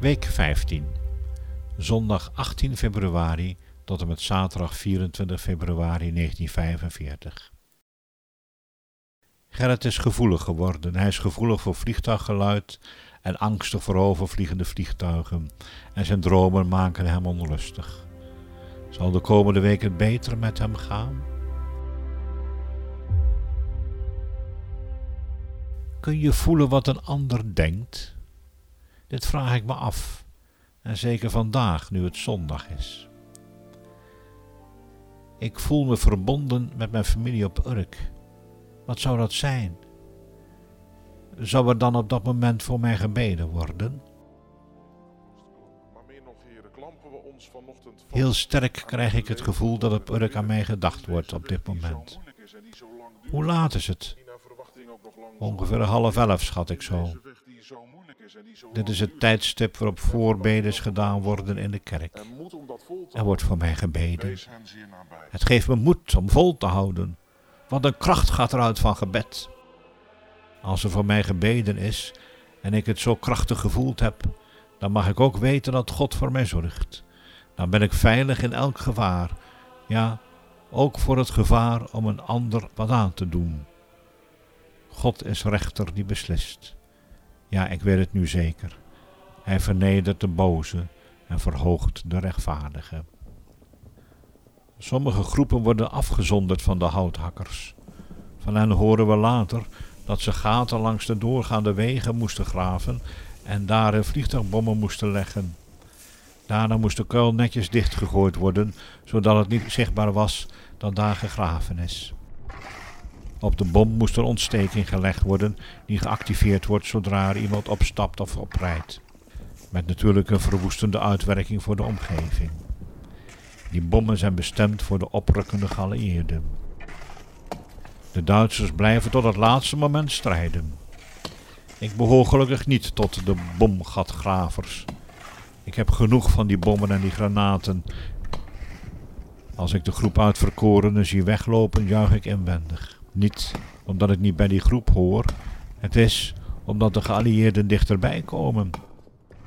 Week 15. Zondag 18 februari tot en met zaterdag 24 februari 1945. Gerrit is gevoelig geworden. Hij is gevoelig voor vliegtuiggeluid en angstig voor overvliegende vliegtuigen. En zijn dromen maken hem onrustig. Zal de komende week het beter met hem gaan? Kun je voelen wat een ander denkt? Dit vraag ik me af, en zeker vandaag nu het zondag is. Ik voel me verbonden met mijn familie op Urk. Wat zou dat zijn? Zou er dan op dat moment voor mij gebeden worden? Heel sterk krijg ik het gevoel dat op Urk aan mij gedacht wordt op dit moment. Hoe laat is het? Ongeveer half elf, schat ik zo. Dit is het tijdstip waarop voorbedes gedaan worden in de kerk. Er wordt voor mij gebeden. Het geeft me moed om vol te houden. Wat een kracht gaat eruit van gebed. Als er voor mij gebeden is en ik het zo krachtig gevoeld heb, dan mag ik ook weten dat God voor mij zorgt. Dan ben ik veilig in elk gevaar. Ja, ook voor het gevaar om een ander wat aan te doen. God is rechter die beslist. Ja, ik weet het nu zeker. Hij vernedert de boze en verhoogt de rechtvaardige. Sommige groepen worden afgezonderd van de houthakkers. Van hen horen we later dat ze gaten langs de doorgaande wegen moesten graven en daar vliegtuigbommen moesten leggen. Daarna moest de kuil netjes dichtgegooid worden, zodat het niet zichtbaar was dat daar gegraven is. Op de bom moest er ontsteking gelegd worden, die geactiveerd wordt zodra er iemand opstapt of oprijdt. Met natuurlijk een verwoestende uitwerking voor de omgeving. Die bommen zijn bestemd voor de oprukkende geallieerden. De Duitsers blijven tot het laatste moment strijden. Ik behoor gelukkig niet tot de bomgatgravers. Ik heb genoeg van die bommen en die granaten. Als ik de groep uitverkorenen zie weglopen, juich ik inwendig. Niet omdat ik niet bij die groep hoor, het is omdat de geallieerden dichterbij komen.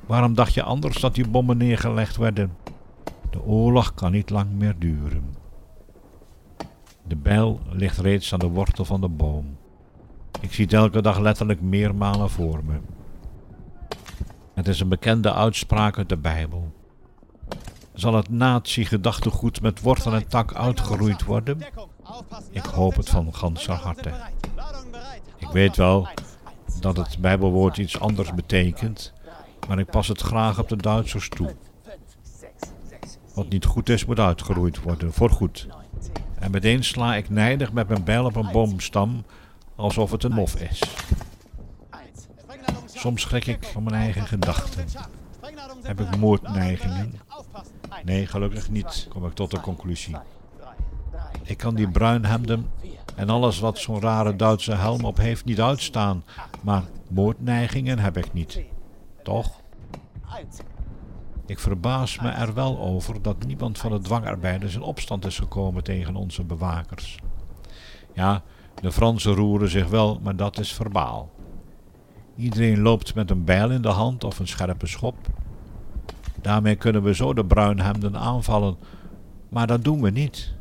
Waarom dacht je anders dat die bommen neergelegd werden? De oorlog kan niet lang meer duren. De bijl ligt reeds aan de wortel van de boom. Ik zie het elke dag letterlijk meermalen voor me. Het is een bekende uitspraak uit de Bijbel. Zal het nazi-gedachtegoed met wortel en tak uitgeroeid worden? Ik hoop het van ganser harte. Ik weet wel dat het Bijbelwoord iets anders betekent, maar ik pas het graag op de Duitsers toe. Wat niet goed is, moet uitgeroeid worden, voorgoed. En meteen sla ik nijdig met mijn bijl op een boomstam, alsof het een mof is. Soms schrik ik van mijn eigen gedachten. Heb ik moordneigingen? Nee, gelukkig niet, kom ik tot de conclusie. Ik kan die bruinhemden en alles wat zo'n rare Duitse helm op heeft niet uitstaan, maar moordneigingen heb ik niet. Toch? Ik verbaas me er wel over dat niemand van de dwangarbeiders in opstand is gekomen tegen onze bewakers. Ja, de Fransen roeren zich wel, maar dat is verbaal. Iedereen loopt met een bijl in de hand of een scherpe schop. Daarmee kunnen we zo de bruinhemden aanvallen, maar dat doen we niet.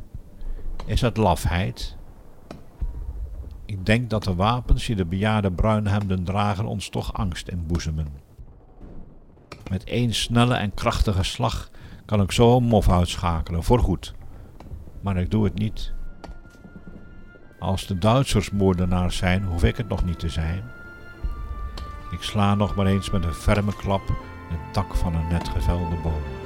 Is dat lafheid? Ik denk dat de wapens die de bejaarde bruinhemden dragen ons toch angst inboezemen. Met één snelle en krachtige slag kan ik zo een mof uitschakelen, voorgoed. Maar ik doe het niet. Als de Duitsers moordenaars zijn, hoef ik het nog niet te zijn. Ik sla nog maar eens met een ferme klap een tak van een net gevelde boom.